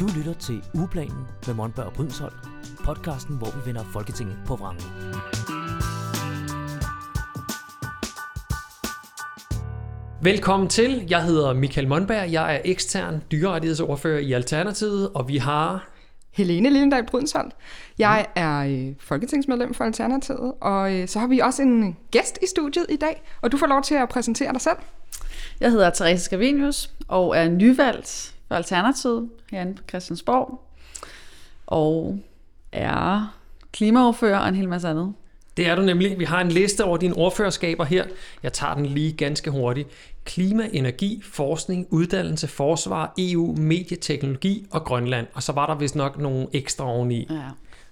Du lytter til Ugeplanen med Monberg og Brydensholt, podcasten, hvor vi vender Folketinget på vrangen. Velkommen til. Jeg hedder Michael Monberg. Jeg er ekstern dyrerettighedsordfører i Alternativet, og vi har... Helene Lillendal Brydensholt. Jeg er øh, folketingsmedlem for Alternativet, og øh, så har vi også en gæst i studiet i dag, og du får lov til at præsentere dig selv. Jeg hedder Therese Scavenius og er nyvalgt for Alternativet herinde på Christiansborg, og er klimaoverfører og en hel masse andet. Det er du nemlig. Vi har en liste over dine ordførerskaber her. Jeg tager den lige ganske hurtigt. Klima, energi, forskning, uddannelse, forsvar, EU, medieteknologi og Grønland. Og så var der vist nok nogle ekstra oveni. Ja.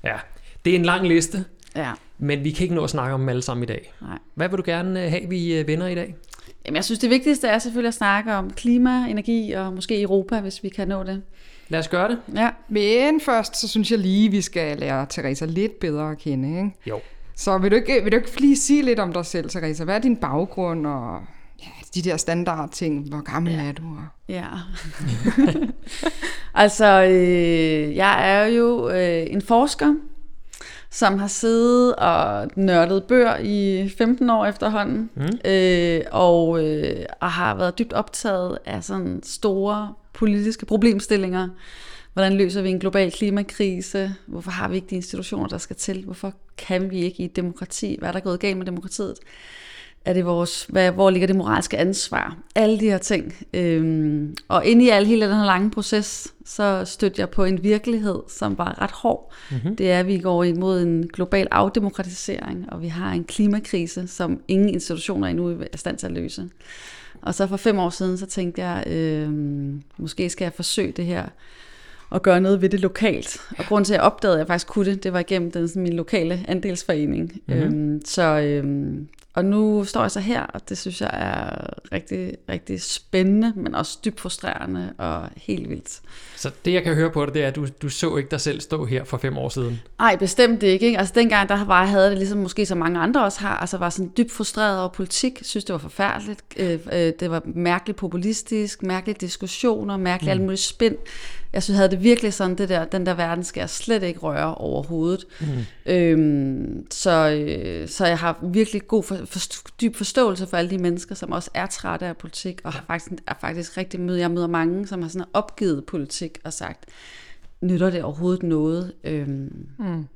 Ja, det er en lang liste, ja. men vi kan ikke nå at snakke om dem alle sammen i dag. Nej. Hvad vil du gerne øh, have, vi øh, vender i dag? Jamen, jeg synes, det vigtigste er selvfølgelig at snakke om klima, energi og måske Europa, hvis vi kan nå det. Lad os gøre det. Ja. Men først, så synes jeg lige, vi skal lære Teresa lidt bedre at kende. Ikke? Jo. Så vil du, ikke, vil du ikke lige sige lidt om dig selv, Teresa? Hvad er din baggrund og ja, de der standardting? Hvor gammel ja. er du? Og... Ja. altså, øh, jeg er jo øh, en forsker, som har siddet og nørdet bøger i 15 år efterhånden, mm. øh, og, øh, og har været dybt optaget af sådan store politiske problemstillinger. Hvordan løser vi en global klimakrise? Hvorfor har vi ikke de institutioner, der skal til? Hvorfor kan vi ikke i et demokrati? Hvad er der gået galt med demokratiet? Er det vores, hvad, hvor ligger det moralske ansvar? Alle de her ting. Øhm, og ind i al hele den her lange proces, så stødte jeg på en virkelighed, som var ret hård. Mm-hmm. Det er, at vi går imod en global afdemokratisering, og vi har en klimakrise, som ingen institutioner endnu er i stand til at løse. Og så for fem år siden, så tænkte jeg, øh, måske skal jeg forsøge det her og gøre noget ved det lokalt. Og grund til, at jeg opdagede, at jeg faktisk kunne det, det var igennem den, sådan, min lokale andelsforening. Mm-hmm. Øhm, så, øhm, og nu står jeg så her, og det synes jeg er rigtig, rigtig spændende, men også dybt frustrerende og helt vildt. Så det, jeg kan høre på dig, det er, at du, du så ikke dig selv stå her for fem år siden? Nej, bestemt ikke. ikke? Altså dengang, der var, jeg havde det ligesom måske som mange andre også har, altså var sådan dybt frustreret over politik, synes det var forfærdeligt. Øh, øh, det var mærkeligt populistisk, mærkelige diskussioner, mærkeligt mm. alt muligt spænd. Jeg synes, jeg havde det virkelig sådan, det der, den der verden skal jeg slet ikke røre overhovedet. Mm. Øhm, så, øh, så jeg har virkelig god for, for, dyb forståelse for alle de mennesker, som også er trætte af politik, og har faktisk, er faktisk rigtig møde. Jeg møder mange, som har sådan opgivet politik og sagt, nytter det overhovedet noget? Øhm, mm.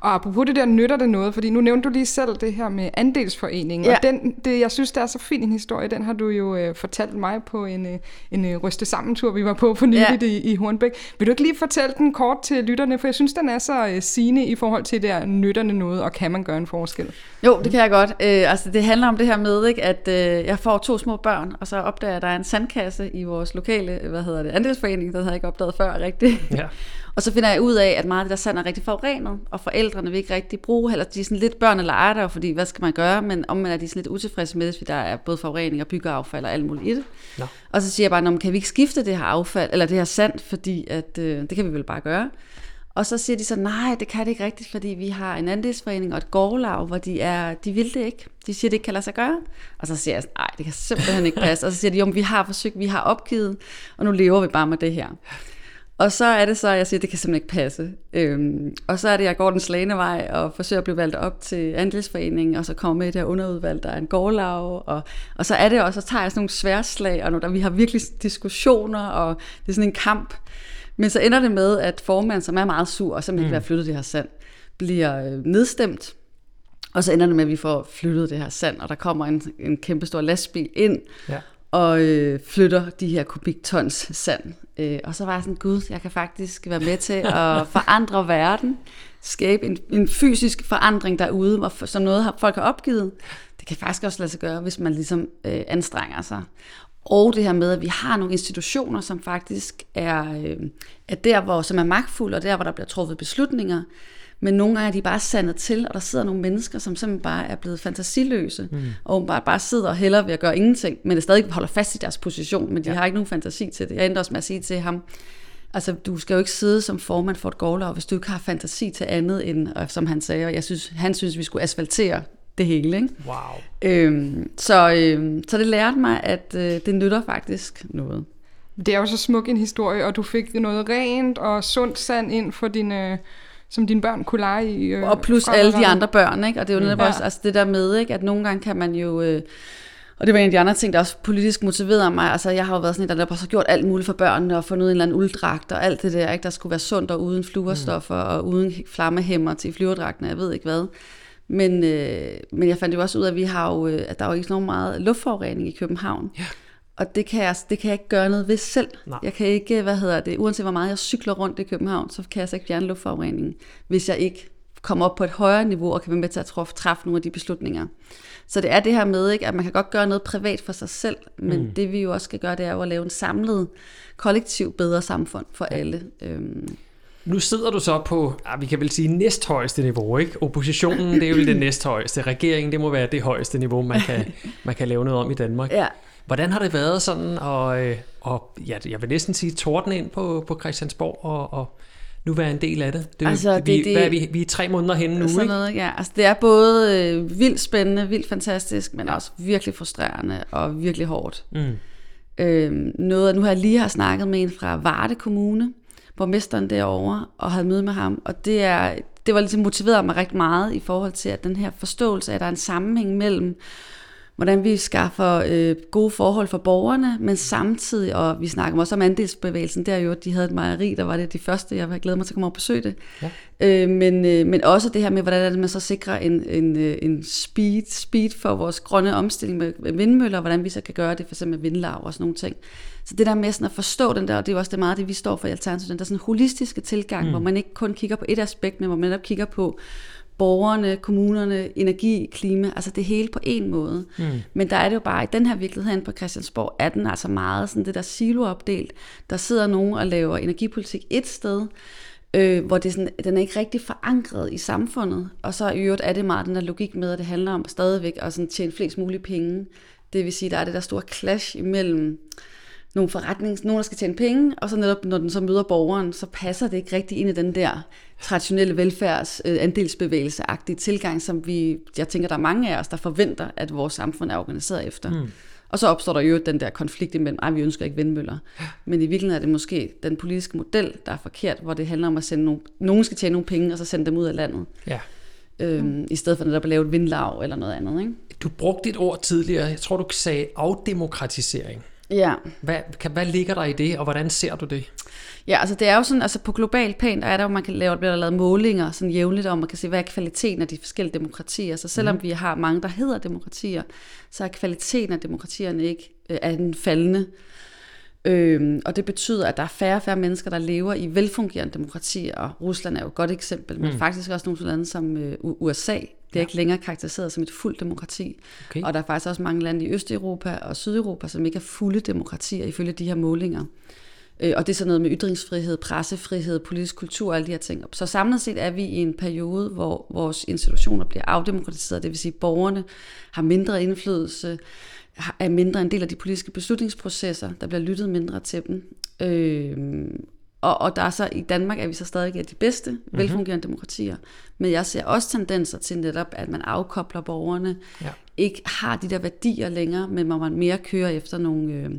Og apropos det der, nytter det noget? Fordi nu nævnte du lige selv det her med andelsforeningen, ja. og den, det, jeg synes, det er så fin en historie, den har du jo øh, fortalt mig på en, øh, en øh, ryste sammentur, vi var på for nyligt ja. i, i Hornbæk. Vil du ikke lige fortælle den kort til lytterne, for jeg synes, den er så øh, sigende i forhold til det der, nytter det noget, og kan man gøre en forskel? Jo, det kan jeg godt. Øh, altså, det handler om det her med, ikke, at øh, jeg får to små børn, og så opdager jeg, at der er en sandkasse i vores lokale, hvad hedder det, andelsforening, den havde jeg ikke opdaget før rigtigt. Ja. Og så finder jeg ud af, at meget af det der sand er rigtig forurenet, og forældrene vil ikke rigtig bruge, eller de er sådan lidt børn leger der, fordi hvad skal man gøre, men om man er de sådan lidt utilfredse med, hvis der er både forurening og byggeaffald og alt muligt i det. Nå. Og så siger jeg bare, kan vi ikke skifte det her affald, eller det her sand, fordi at, øh, det kan vi vel bare gøre. Og så siger de så, nej, det kan det ikke rigtigt, fordi vi har en andelsforening og et gårdlav, hvor de er, de vil det ikke. De siger, det ikke kan lade sig gøre. Og så siger jeg, nej, det kan simpelthen ikke passe. Og så siger de, jo, vi har forsøgt, vi har opgivet, og nu lever vi bare med det her. Og så er det så, at jeg siger, at det kan simpelthen ikke passe. Øhm, og så er det, at jeg går den slagende vej og forsøger at blive valgt op til andelsforeningen, og så kommer med i det her underudvalg, der er en gårdlav, og, og så er det også, så tager jeg sådan nogle sværslag, og når der, vi har virkelig diskussioner, og det er sådan en kamp. Men så ender det med, at formanden, som er meget sur, og som ikke mm. vil have flyttet det her sand, bliver øh, nedstemt. Og så ender det med, at vi får flyttet det her sand, og der kommer en, en kæmpe stor lastbil ind, ja og øh, flytter de her kubiktons sand. Øh, og så var jeg sådan, gud, jeg kan faktisk være med til at forandre verden, skabe en, en fysisk forandring derude, hvor, som noget folk har opgivet. Det kan faktisk også lade sig gøre, hvis man ligesom øh, anstrenger sig. Og det her med, at vi har nogle institutioner, som faktisk er, øh, er der, hvor, som er magtfulde, og der, hvor der bliver truffet beslutninger, men nogle gange er de bare sandet til, og der sidder nogle mennesker, som simpelthen bare er blevet fantasiløse, mm. og bare, bare sidder og hælder ved at gøre ingenting, men det stadig holder fast i deres position, men de ja. har ikke nogen fantasi til det. Jeg endte også med at sige til ham, altså du skal jo ikke sidde som formand for et gårdlag, hvis du ikke har fantasi til andet end, som han sagde, og jeg synes, han synes, vi skulle asfaltere det hele. Ikke? Wow. Øhm, så, øhm, så det lærte mig, at øh, det nytter faktisk noget. Det er jo så smuk en historie, og du fik noget rent og sundt sand ind for dine som dine børn kunne lege i. Øh, og plus alle de andre børn, ikke? Og det er jo netop ja. også altså det der med, ikke? at nogle gange kan man jo... Øh, og det var en af de andre ting, der også politisk motiverede mig. Altså, jeg har jo været sådan en, der har gjort alt muligt for børnene, og fundet en eller anden ulddragt, og alt det der, ikke? der skulle være sundt og uden fluorstoffer, mm. og uden flammehæmmer til flyverdragten, jeg ved ikke hvad. Men, øh, men jeg fandt jo også ud af, at vi har jo, øh, at der er jo ikke så meget luftforurening i København. Ja. Og det kan, jeg, det kan jeg ikke gøre noget ved selv. Nej. Jeg kan ikke, hvad hedder det, uanset hvor meget jeg cykler rundt i København, så kan jeg så ikke fjerne luftforureningen, hvis jeg ikke kommer op på et højere niveau og kan være med til at træffe, træffe nogle af de beslutninger. Så det er det her med, ikke, at man kan godt gøre noget privat for sig selv, men mm. det vi jo også skal gøre, det er jo at lave en samlet, kollektiv bedre samfund for ja. alle. Øhm. Nu sidder du så på, ja, vi kan vel sige, næsthøjeste niveau, ikke? Oppositionen, det er jo det næsthøjeste. Regeringen, det må være det højeste niveau, man kan, man kan lave noget om i Danmark. Ja. Hvordan har det været sådan, og, øh, og ja, jeg vil næsten sige, torden ind på, på Christiansborg og, og nu være en del af det? det altså, vi, det, hvad er vi, vi er tre måneder henne nu, sådan ikke? Noget, ja. altså, det er både øh, vildt spændende, vildt fantastisk, men også virkelig frustrerende og virkelig hårdt. Mm. Øhm, noget, nu har jeg lige har snakket med en fra Varde Kommune, borgmesteren derovre, og havde møde med ham, og det er det var ligesom motiveret mig rigtig meget i forhold til, at den her forståelse af, at der er en sammenhæng mellem hvordan vi skaffer øh, gode forhold for borgerne, men samtidig, og vi snakker også om andelsbevægelsen, der jo, at de havde et mejeri, der var det de første, jeg glædet mig til at komme og besøge det. Ja. Øh, men, øh, men også det her med, hvordan er det, man så sikrer en, en, øh, en speed, speed for vores grønne omstilling med vindmøller, og hvordan vi så kan gøre det, for eksempel med vindlav og sådan nogle ting. Så det der med sådan at forstå den der, og det er også det meget det, vi står for i Alternativet, den der sådan holistiske tilgang, mm. hvor man ikke kun kigger på et aspekt, men hvor man netop kigger på, borgerne, kommunerne, energi, klima, altså det hele på en måde. Mm. Men der er det jo bare, i den her virkelighed på Christiansborg, er den altså meget sådan det der siloopdelt. Der sidder nogen og laver energipolitik et sted, øh, hvor det sådan, den er ikke rigtig forankret i samfundet. Og så i øvrigt er det meget den der logik med, at det handler om stadigvæk at sådan tjene flest mulige penge. Det vil sige, der er det der store clash imellem nogle forretnings, nogen der skal tjene penge, og så netop når den så møder borgeren, så passer det ikke rigtig ind i den der traditionelle velfærds øh, andelsbevægelse-agtige tilgang, som vi, jeg tænker, der er mange af os, der forventer, at vores samfund er organiseret efter. Mm. Og så opstår der jo den der konflikt imellem, at vi ønsker ikke vindmøller. Men i virkeligheden er det måske den politiske model, der er forkert, hvor det handler om at sende nogle, nogen skal tjene nogle penge, og så sende dem ud af landet. Ja. Øhm, mm. I stedet for netop at lave et vindlav eller noget andet. Ikke? Du brugte et ord tidligere, jeg tror du sagde afdemokratisering. Ja. Hvad, kan, hvad ligger der i det, og hvordan ser du det? Ja, altså det er jo sådan, altså på global plan, der er der jo, man kan lave, bliver der lavet målinger sådan jævnligt, og man kan se, hvad er kvaliteten af de forskellige demokratier. Så selvom mm. vi har mange, der hedder demokratier, så er kvaliteten af demokratierne ikke øh, er den faldende. Øhm, og det betyder, at der er færre og færre mennesker, der lever i velfungerende demokratier, og Rusland er jo et godt eksempel, mm. men faktisk også nogle lande som øh, USA, det er ja. ikke længere karakteriseret som et fuldt demokrati. Okay. Og der er faktisk også mange lande i Østeuropa og Sydeuropa, som ikke er fulde demokratier ifølge de her målinger. Øh, og det er sådan noget med ytringsfrihed, pressefrihed, politisk kultur og alle de her ting. Så samlet set er vi i en periode, hvor vores institutioner bliver afdemokratiseret, det vil sige, at borgerne har mindre indflydelse, er mindre en del af de politiske beslutningsprocesser, der bliver lyttet mindre til dem. Øh, og, og der er så i Danmark er vi så stadig af de bedste mm-hmm. velfungerende demokratier, men jeg ser også tendenser til netop, at man afkobler borgerne, ja. ikke har de der værdier længere, men hvor man mere kører efter nogle, øh,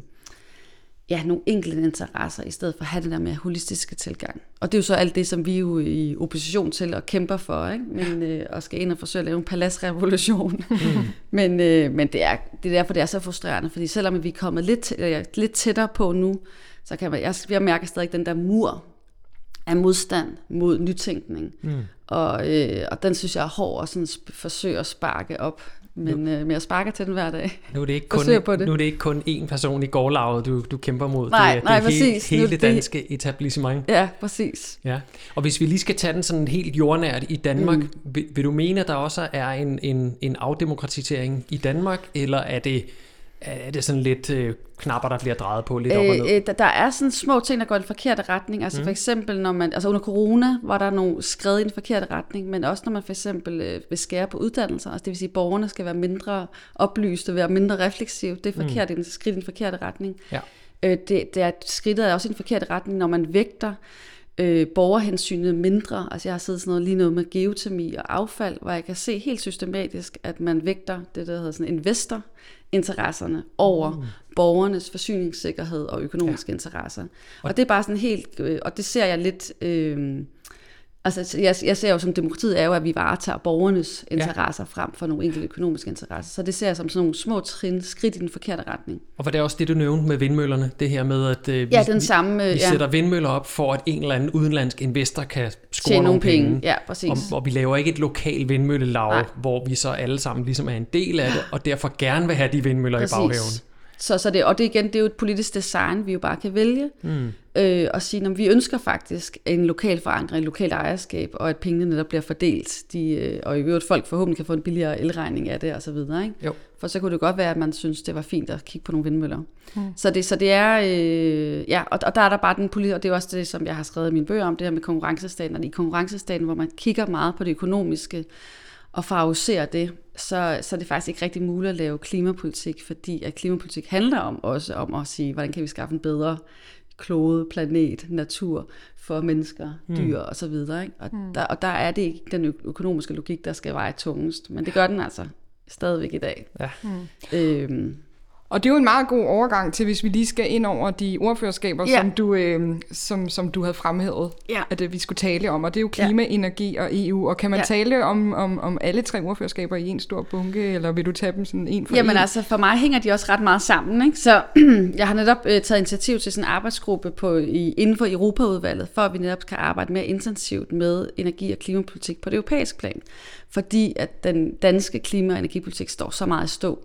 ja, nogle enkelte interesser, i stedet for at have den der mere holistiske tilgang. Og det er jo så alt det, som vi er jo i opposition til og kæmper for, ikke? Men, øh, og skal ind og forsøge at lave en paladsrevolution. Mm. men øh, men det, er, det er derfor, det er så frustrerende, fordi selvom vi er kommet lidt, øh, lidt tættere på nu, så kan man, jeg, jeg mærker stadig den der mur af modstand mod nytænkning. Mm. Og, øh, og den synes jeg er hård at sådan forsøge at sparke op. Men, nu, øh, men jeg sparker til den hver dag. Nu er det ikke kun, på det. Nu er det ikke kun én person i gårdlaget, du, du kæmper mod. Nej, det, nej, det er præcis. hele, hele det danske etablissement. Ja, præcis. Ja. Og hvis vi lige skal tage den sådan helt jordnært i Danmark, mm. vil, vil du mene, at der også er en, en, en afdemokratisering i Danmark, eller er det er det sådan lidt øh, knapper, der bliver drejet på lidt op og ned? Øh, der er sådan små ting, der går i den forkerte retning. Altså mm. for eksempel, når man, altså under corona var der nogle skred i den forkerte retning, men også når man for eksempel øh, vil skære på uddannelser, altså det vil sige, at borgerne skal være mindre oplyste, være mindre refleksive. Det er forkert, mm. er skridt i den forkerte retning. Ja. Øh, det, det er, skridtet er også i den forkerte retning, når man vægter øh, borgerhensynet mindre. Altså jeg har siddet sådan noget, lige noget med geotermi og affald, hvor jeg kan se helt systematisk, at man vægter det, der hedder sådan investor, interesserne over mm. borgernes forsyningssikkerhed og økonomiske ja. interesser. Og, og det er bare sådan helt, øh, og det ser jeg lidt... Øh, Altså, jeg, jeg ser jo som demokratiet er jo, at vi varetager borgernes interesser ja. frem for nogle enkelte økonomiske interesser. Så det ser jeg som sådan nogle små trin, skridt i den forkerte retning. Og var det også det, du nævnte med vindmøllerne? Det her med, at øh, vi, ja, den samme, vi, vi ja. sætter vindmøller op, for at en eller anden udenlandsk investor kan score Tjene nogle penge. penge. Ja, præcis. Og, og vi laver ikke et lokalt vindmøllelav, hvor vi så alle sammen ligesom er en del af det, og derfor gerne vil have de vindmøller præcis. i baghaven. Så, så det, og det igen, det er jo et politisk design, vi jo bare kan vælge. Mm. Øh, og sige, at vi ønsker faktisk en lokal forankring, en lokalt ejerskab, og at pengene netop bliver fordelt. De, øh, og i øvrigt folk forhåbentlig kan få en billigere elregning af det, og så videre. Ikke? Jo. For så kunne det godt være, at man synes, det var fint at kigge på nogle vindmøller. Mm. Så, det, så det er, øh, ja, og, og der er der bare den politiske, og det er også det, som jeg har skrevet i mine bøger om, det her med konkurrencestaten, og i konkurrencestaten, hvor man kigger meget på det økonomiske, og favoriserer det, så, så er det faktisk ikke rigtig muligt at lave klimapolitik, fordi at klimapolitik handler om også om at sige, hvordan kan vi skaffe en bedre klode, planet, natur for mennesker, mm. dyr og så videre. Ikke? Og, mm. der, og der er det ikke den økonomiske logik, der skal veje tungest, men det gør den altså stadigvæk i dag. Ja. Mm. Øhm, og det er jo en meget god overgang til, hvis vi lige skal ind over de ordførerskaber, ja. som, du, øh, som, som du havde fremhævet, ja. at øh, vi skulle tale om. Og det er jo klima, ja. energi og EU. Og kan man ja. tale om, om, om alle tre ordførerskaber i en stor bunke, eller vil du tage dem sådan en for Jamen en? altså, for mig hænger de også ret meget sammen. Ikke? Så jeg har netop øh, taget initiativ til sådan en arbejdsgruppe på, i, inden for Europaudvalget, for at vi netop kan arbejde mere intensivt med energi- og klimapolitik på det europæiske plan. Fordi at den danske klima- og energipolitik står så meget i stå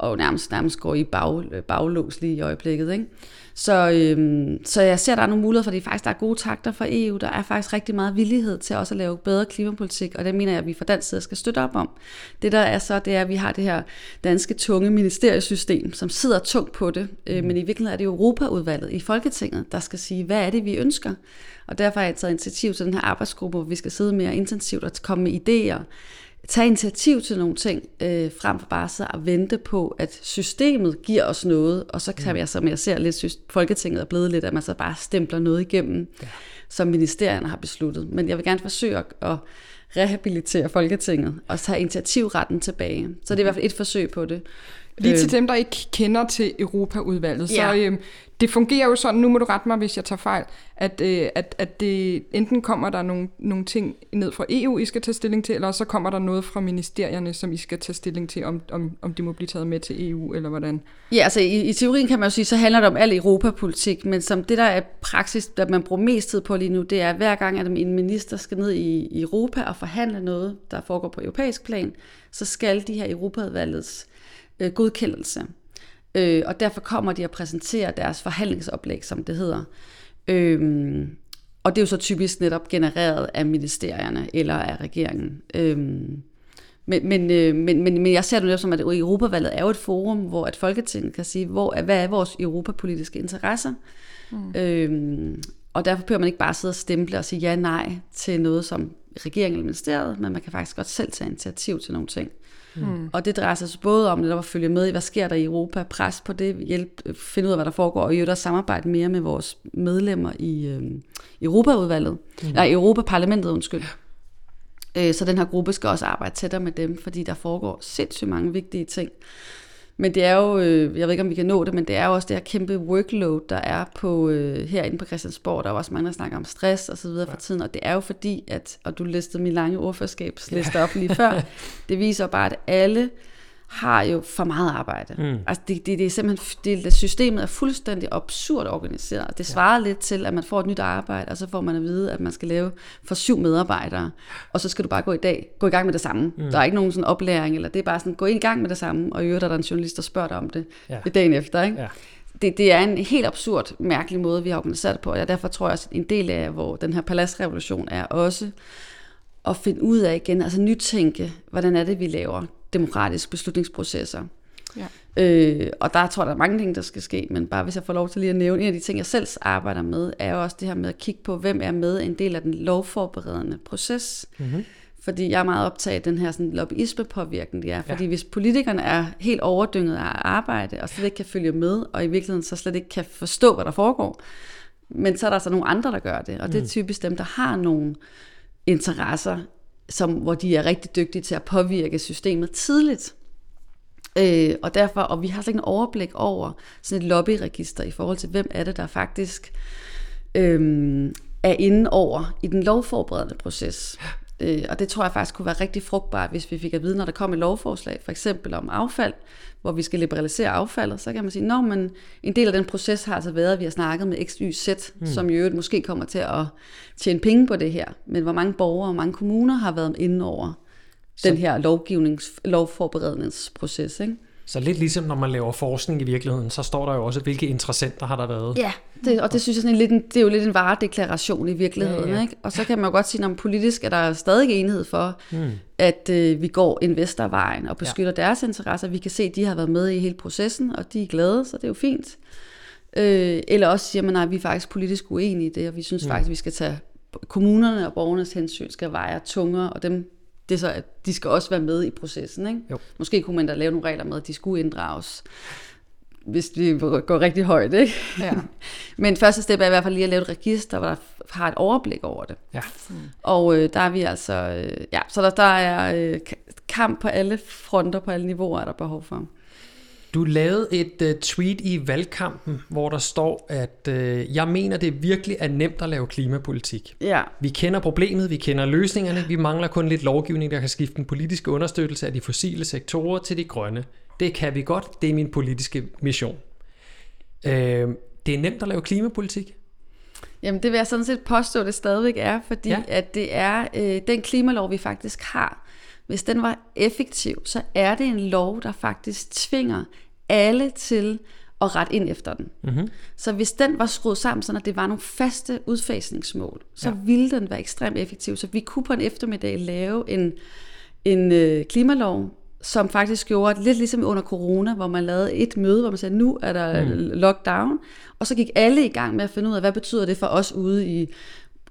og nærmest, nærmest går i bag, baglås lige i øjeblikket. Ikke? Så, øhm, så jeg ser, at der er nogle muligheder, fordi faktisk der er gode takter fra EU. Der er faktisk rigtig meget villighed til også at lave bedre klimapolitik, og det mener jeg, at vi fra dansk side skal støtte op om. Det der er så, det er, at vi har det her danske tunge ministeriesystem, som sidder tungt på det, øh, men i virkeligheden er det Europaudvalget i Folketinget, der skal sige, hvad er det, vi ønsker? Og derfor har jeg taget initiativ til den her arbejdsgruppe, hvor vi skal sidde mere intensivt og komme med idéer, tage initiativ til nogle ting, øh, frem for bare så at vente på, at systemet giver os noget, og så kan mm. jeg, som jeg ser lidt, synes, Folketinget er blevet lidt, at man så bare stempler noget igennem, ja. som ministerierne har besluttet. Men jeg vil gerne forsøge at, at rehabilitere Folketinget, og tage initiativretten tilbage. Så det er i hvert fald et forsøg på det. Lige til øh. dem, der ikke kender til Europaudvalget, ja. så øh, det fungerer jo sådan, nu må du rette mig, hvis jeg tager fejl, at, øh, at, at det enten kommer der nogle, nogle ting ned fra EU, I skal tage stilling til, eller så kommer der noget fra ministerierne, som I skal tage stilling til, om, om, om de må blive taget med til EU, eller hvordan? Ja, altså i, i teorien kan man jo sige, så handler det om al europapolitik, men som det der er praksis, der man bruger mest tid på lige nu, det er hver gang, at en minister skal ned i, i Europa og forhandle noget, der foregår på europæisk plan, så skal de her Europaudvalgets øh, godkendelse. Øh, og derfor kommer de at præsentere deres forhandlingsoplæg, som det hedder. Øh, og det er jo så typisk netop genereret af ministerierne eller af regeringen. Øh, men, men, men, men, men jeg ser det netop som, at Europavalget er jo et forum, hvor at Folketinget kan sige, hvor, hvad er vores europapolitiske interesser? Mm. Øh, og derfor behøver man ikke bare sidde og stemple og sige ja nej til noget som regeringen eller ministeriet, men man kan faktisk godt selv tage initiativ til nogle ting. Mm. Og det drejer sig både om at følge med i, hvad sker der i Europa, pres på det, hjælp, finde ud af, hvad der foregår, og i øvrigt samarbejde mere med vores medlemmer i øh, Europaudvalget, mm. nej, Europaparlamentet, undskyld. Øh, så den her gruppe skal også arbejde tættere med dem, fordi der foregår sindssygt mange vigtige ting. Men det er jo, øh, jeg ved ikke om vi kan nå det, men det er jo også det her kæmpe workload, der er på øh, herinde på Christiansborg. Der er også mange, der snakker om stress og så videre ja. for tiden, og det er jo fordi, at, og du listede min lange ordførskabsliste ja. op lige før, det viser bare, at alle har jo for meget arbejde. Mm. Altså det, det, det er simpelthen, det, systemet er fuldstændig absurd organiseret. Det svarer ja. lidt til, at man får et nyt arbejde, og så får man at vide, at man skal lave for syv medarbejdere, og så skal du bare gå i dag, gå i gang med det samme. Mm. Der er ikke nogen sådan oplæring, eller det er bare sådan, gå i gang med det samme, og i øvrigt er der en journalist, der spørger dig om det ja. dagen efter. Ikke? Ja. Det, det er en helt absurd, mærkelig måde, vi har organiseret det på, og derfor tror jeg også, at en del af, hvor den her paladsrevolution er også at finde ud af igen, altså nytænke, hvordan er det, vi laver demokratiske beslutningsprocesser. Ja. Øh, og der tror jeg, der er mange ting, der skal ske, men bare hvis jeg får lov til lige at nævne, en af de ting, jeg selv arbejder med, er jo også det her med at kigge på, hvem er med en del af den lovforberedende proces. Mm-hmm. Fordi jeg er meget optaget af den her sådan, lobbyisme-påvirkning, det er. Fordi ja. hvis politikerne er helt overdynget af arbejde, og slet ikke kan følge med, og i virkeligheden så slet ikke kan forstå, hvad der foregår, men så er der altså nogle andre, der gør det. Og det er mm. typisk dem, der har nogle interesser som, hvor de er rigtig dygtige til at påvirke systemet tidligt. Øh, og derfor, og vi har slet ikke en overblik over sådan et lobbyregister i forhold til, hvem er det, der faktisk øh, er inde over i den lovforberedende proces. Øh, og det tror jeg faktisk kunne være rigtig frugtbart, hvis vi fik at vide, når der kom et lovforslag, for eksempel om affald, hvor vi skal liberalisere affaldet, så kan man sige, når man en del af den proces har altså været, at vi har snakket med XYZ, mm. som i øvrigt måske kommer til at tjene penge på det her, men hvor mange borgere og mange kommuner har været inde over så. den her lovgivnings, lovforberedningsproces. Ikke? Så lidt ligesom når man laver forskning i virkeligheden, så står der jo også, hvilke interessenter har der været. Ja, det, og det synes jeg sådan lidt, det er jo lidt en varedeklaration i virkeligheden. Ja, ja. Ikke? Og så kan man jo godt sige, at politisk er der stadig enighed for, hmm. at øh, vi går investorvejen og beskytter ja. deres interesser. Vi kan se, at de har været med i hele processen, og de er glade, så det er jo fint. Øh, eller også siger man, at vi er faktisk politisk uenige i det, og vi synes hmm. faktisk, at vi skal tage kommunerne og borgernes hensyn skal veje tungere, og dem det er så, at de skal også være med i processen. Ikke? Jo. Måske kunne man da lave nogle regler med, at de skulle inddrages, hvis de går rigtig højt. Ikke? Ja. Men første step er i hvert fald lige at lave et register, hvor der har et overblik over det. Ja. Og øh, der er vi altså, øh, ja, så der, der er øh, kamp på alle fronter, på alle niveauer, er der behov for. Du lavede et uh, tweet i valgkampen, hvor der står, at uh, jeg mener, det virkelig er nemt at lave klimapolitik. Ja. Vi kender problemet, vi kender løsningerne, vi mangler kun lidt lovgivning, der kan skifte den politiske understøttelse af de fossile sektorer til de grønne. Det kan vi godt, det er min politiske mission. Uh, det er nemt at lave klimapolitik. Jamen det vil jeg sådan set påstå, det stadigvæk er, fordi ja. at det er øh, den klimalov, vi faktisk har, hvis den var effektiv, så er det en lov, der faktisk tvinger alle til at rette ind efter den. Mm-hmm. Så hvis den var skruet sammen, så det var nogle faste udfasningsmål, så ja. ville den være ekstremt effektiv. Så vi kunne på en eftermiddag lave en, en øh, klimalov, som faktisk gjorde, lidt ligesom under corona, hvor man lavede et møde, hvor man sagde, nu er der mm. lockdown, og så gik alle i gang med at finde ud af, hvad betyder det for os ude i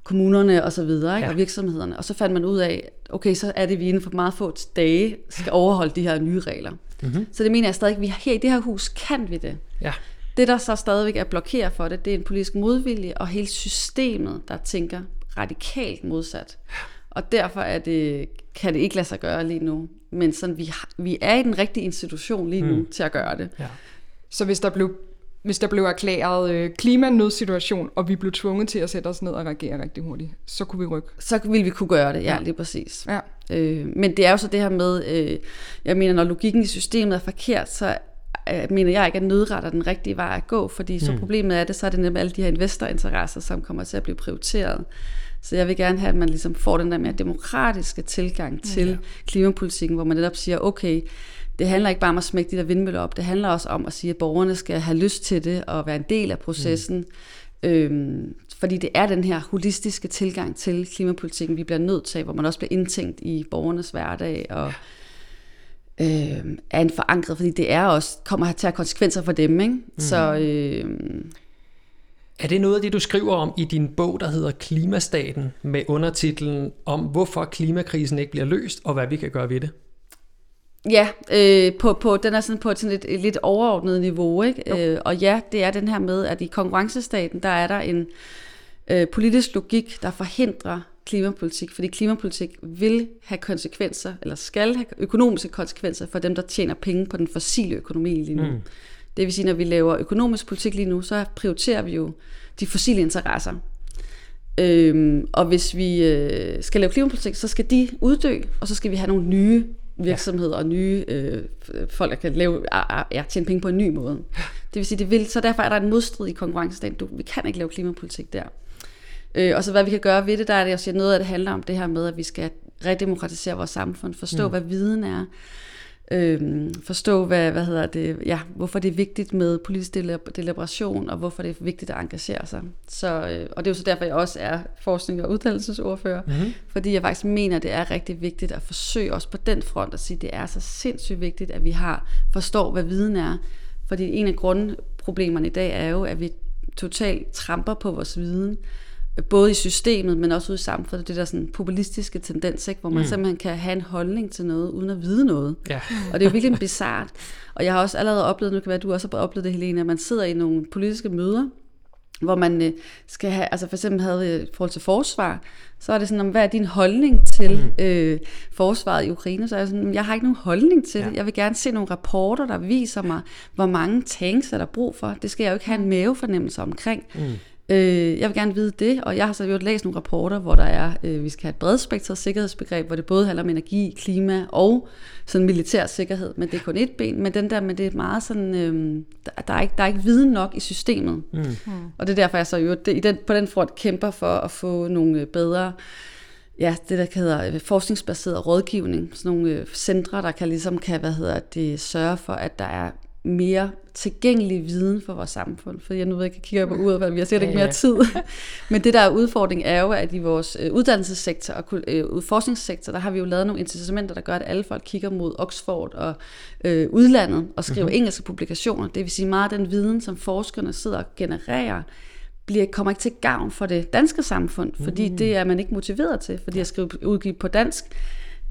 kommunerne og så videre, ikke? Ja. og virksomhederne. Og så fandt man ud af, okay, så er det, vi inden for meget få dage skal overholde de her nye regler. Mm-hmm. Så det mener jeg stadig, at vi her i det her hus kan vi det. Ja. Det, der så stadigvæk er blokeret for det, det er en politisk modvilje, og hele systemet, der tænker radikalt modsat. Og derfor er det, kan det ikke lade sig gøre lige nu. Men sådan, vi, har, vi er i den rigtige institution lige nu mm. til at gøre det. Ja. Så hvis der blev hvis der blev erklæret øh, klimanødsituation, og vi blev tvunget til at sætte os ned og reagere rigtig hurtigt, så kunne vi rykke. Så ville vi kunne gøre det, ja, ja. lige præcis. Ja. Øh, men det er jo så det her med, øh, jeg mener, når logikken i systemet er forkert, så øh, mener jeg ikke, at nødret er den rigtige vej at gå, fordi så mm. problemet er det, så er det nemlig alle de her investorinteresser, som kommer til at blive prioriteret. Så jeg vil gerne have, at man ligesom får den der mere demokratiske tilgang til ja. klimapolitikken, hvor man netop siger, okay, det handler ikke bare om at smække de der vindmøller op, det handler også om at sige, at borgerne skal have lyst til det og være en del af processen. Mm. Øhm, fordi det er den her holistiske tilgang til klimapolitikken, vi bliver nødt til, hvor man også bliver indtænkt i borgernes hverdag og øh, er en forankret, fordi det er også kommer til at have konsekvenser for dem. Ikke? Mm. Så øh, er det noget af det, du skriver om i din bog, der hedder Klimastaten, med undertitlen om, hvorfor klimakrisen ikke bliver løst, og hvad vi kan gøre ved det? Ja, øh, på, på, den er sådan på sådan et, et lidt overordnet niveau. Ikke? Øh, og ja, det er den her med, at i konkurrencestaten, der er der en øh, politisk logik, der forhindrer klimapolitik, fordi klimapolitik vil have konsekvenser, eller skal have økonomiske konsekvenser for dem, der tjener penge på den fossile økonomi lige nu. Mm. Det vil sige, når vi laver økonomisk politik lige nu, så prioriterer vi jo de fossile interesser. Øhm, og hvis vi øh, skal lave klimapolitik, så skal de uddø, og så skal vi have nogle nye virksomheder ja. og nye øh, folk, der kan lave, ja, tjene penge på en ny måde. Det vil sige, det vil, så derfor er der en modstrid i konkurrencestaten. Du, vi kan ikke lave klimapolitik der. Øh, og så hvad vi kan gøre ved det, der er det også noget af det handler om det her med, at vi skal redemokratisere vores samfund, forstå, mm. hvad viden er, øh, forstå, hvad, hvad hedder det, ja, hvorfor det er vigtigt med politisk deliberation, og hvorfor det er vigtigt at engagere sig. Så, øh, og det er jo så derfor, jeg også er forskning- og uddannelsesordfører, mm-hmm. fordi jeg faktisk mener, det er rigtig vigtigt at forsøge også på den front at sige, det er så sindssygt vigtigt, at vi har forstår, hvad viden er. Fordi en af grundproblemerne i dag er jo, at vi totalt tramper på vores viden, både i systemet, men også ude i samfundet, det der sådan populistiske tendens, ikke? hvor man mm. simpelthen kan have en holdning til noget, uden at vide noget. Ja. og det er jo virkelig bizart. Og jeg har også allerede oplevet, nu kan være, at du også har oplevet det, Helene, at man sidder i nogle politiske møder, hvor man øh, skal have, altså for eksempel havde i forhold til forsvar, så er det sådan, om, hvad er din holdning til mm. øh, forsvaret i Ukraine? Så er jeg sådan, jeg har ikke nogen holdning til ja. det. Jeg vil gerne se nogle rapporter, der viser mig, hvor mange tanks er der brug for. Det skal jeg jo ikke have en mavefornemmelse omkring. Mm. Øh, jeg vil gerne vide det, og jeg har så jo læst nogle rapporter, hvor der er, øh, vi skal have et bredspektret sikkerhedsbegreb, hvor det både handler om energi, klima og sådan militær sikkerhed, men det er kun et ben, men den der, men det er meget sådan, øh, der, der, er ikke, der er ikke viden nok i systemet. Mm. Og det er derfor, jeg så jo det, i den, på den front kæmper for at få nogle øh, bedre ja, det der hedder øh, forskningsbaseret rådgivning, sådan nogle øh, centre, der kan ligesom kan, hvad hedder det, sørge for, at der er mere tilgængelig viden for vores samfund. For jeg nu ved ikke, jeg kigger på uret, men vi har sikkert ikke mere tid. Men det der er udfordring er jo, at i vores øh, uddannelsessektor og øh, forskningssektor, der har vi jo lavet nogle incitamenter, der gør, at alle folk kigger mod Oxford og øh, udlandet og skriver mm-hmm. engelske publikationer. Det vil sige meget af den viden, som forskerne sidder og genererer, bliver, kommer ikke til gavn for det danske samfund, fordi mm. det er man ikke motiveret til, fordi at skrive udgive på dansk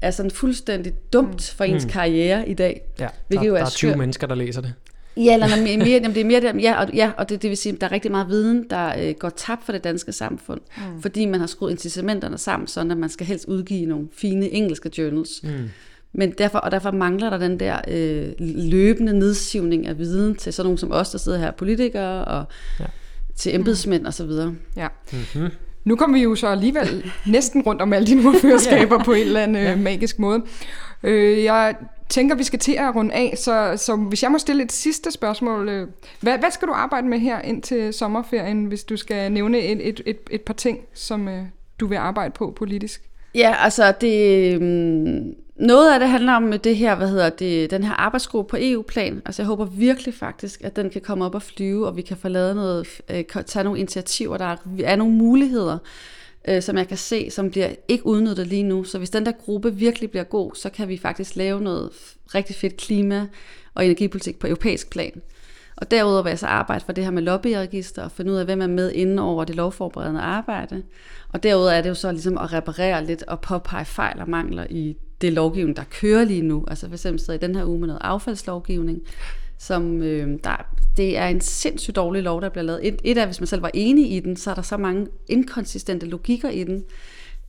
er sådan fuldstændig dumt for ens mm. karriere i dag. Ja, der, jo er der er 20 skør. mennesker, der læser det. Ja, eller mere, mere, jamen, det er mere, ja, og, ja, og det, det vil sige, at der er rigtig meget viden, der øh, går tabt for det danske samfund, mm. fordi man har skruet incitamenterne sammen, sådan at man skal helst udgive nogle fine engelske journals. Mm. Men derfor, og derfor mangler der den der øh, løbende nedsivning af viden til sådan nogle som os, der sidder her, politikere og ja. til embedsmænd mm. og så videre. Ja. Mm-hmm. Nu kommer vi jo så alligevel næsten rundt om alle dine ordførerskaber ja. på en eller anden ja. Øh, magisk måde. Øh, jeg tænker, vi skal til at runde af, så, så hvis jeg må stille et sidste spørgsmål. Øh, hvad, hvad skal du arbejde med her ind til sommerferien, hvis du skal nævne et, et, et, et par ting, som øh, du vil arbejde på politisk? Ja, altså det... Øh, noget af det handler om det her, hvad hedder det, den her arbejdsgruppe på EU-plan. Altså jeg håber virkelig faktisk, at den kan komme op og flyve, og vi kan få lavet noget, øh, tage nogle initiativer, der er, er nogle muligheder, øh, som jeg kan se, som bliver ikke udnyttet lige nu. Så hvis den der gruppe virkelig bliver god, så kan vi faktisk lave noget rigtig fedt klima- og energipolitik på europæisk plan. Og derudover vil jeg så arbejde for det her med lobbyregister og finde ud af, hvem er med inden over det lovforberedende arbejde. Og derudover er det jo så ligesom at reparere lidt og påpege fejl og mangler i det lovgivning, der kører lige nu. Altså for eksempel sidder i den her uge med noget affaldslovgivning, som øh, der, det er en sindssygt dårlig lov, der bliver lavet. Et, et af, hvis man selv var enig i den, så er der så mange inkonsistente logikker i den,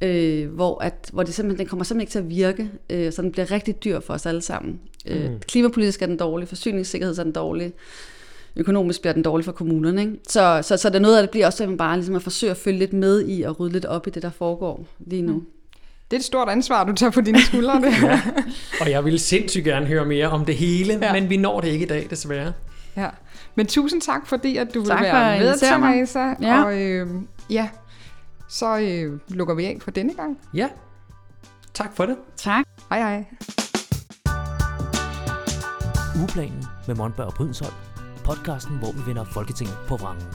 øh, hvor, at, hvor det simpelthen, den kommer simpelthen ikke til at virke, øh, så den bliver rigtig dyr for os alle sammen. Øh, mm. Øh, klimapolitisk er den dårlig, forsyningssikkerhed er den dårlig, økonomisk bliver den dårlig for kommunerne. Ikke? Så, så, så det er noget af det bliver også, at man bare ligesom at forsøge at følge lidt med i og rydde lidt op i det, der foregår lige nu. Mm. Det er et stort ansvar, du tager på dine skuldre. Det. ja. Og jeg vil sindssygt gerne høre mere om det hele, ja. men vi når det ikke i dag, desværre. Ja. Men tusind tak, fordi at du tak vil være med, Theresa. Ja. Og øh, ja, så øh, lukker vi af for denne gang. Ja, tak for det. Tak. Hej hej. Ugeplanen med Monberg og Brydensholt. Podcasten, hvor vi vender Folketinget på vrangen.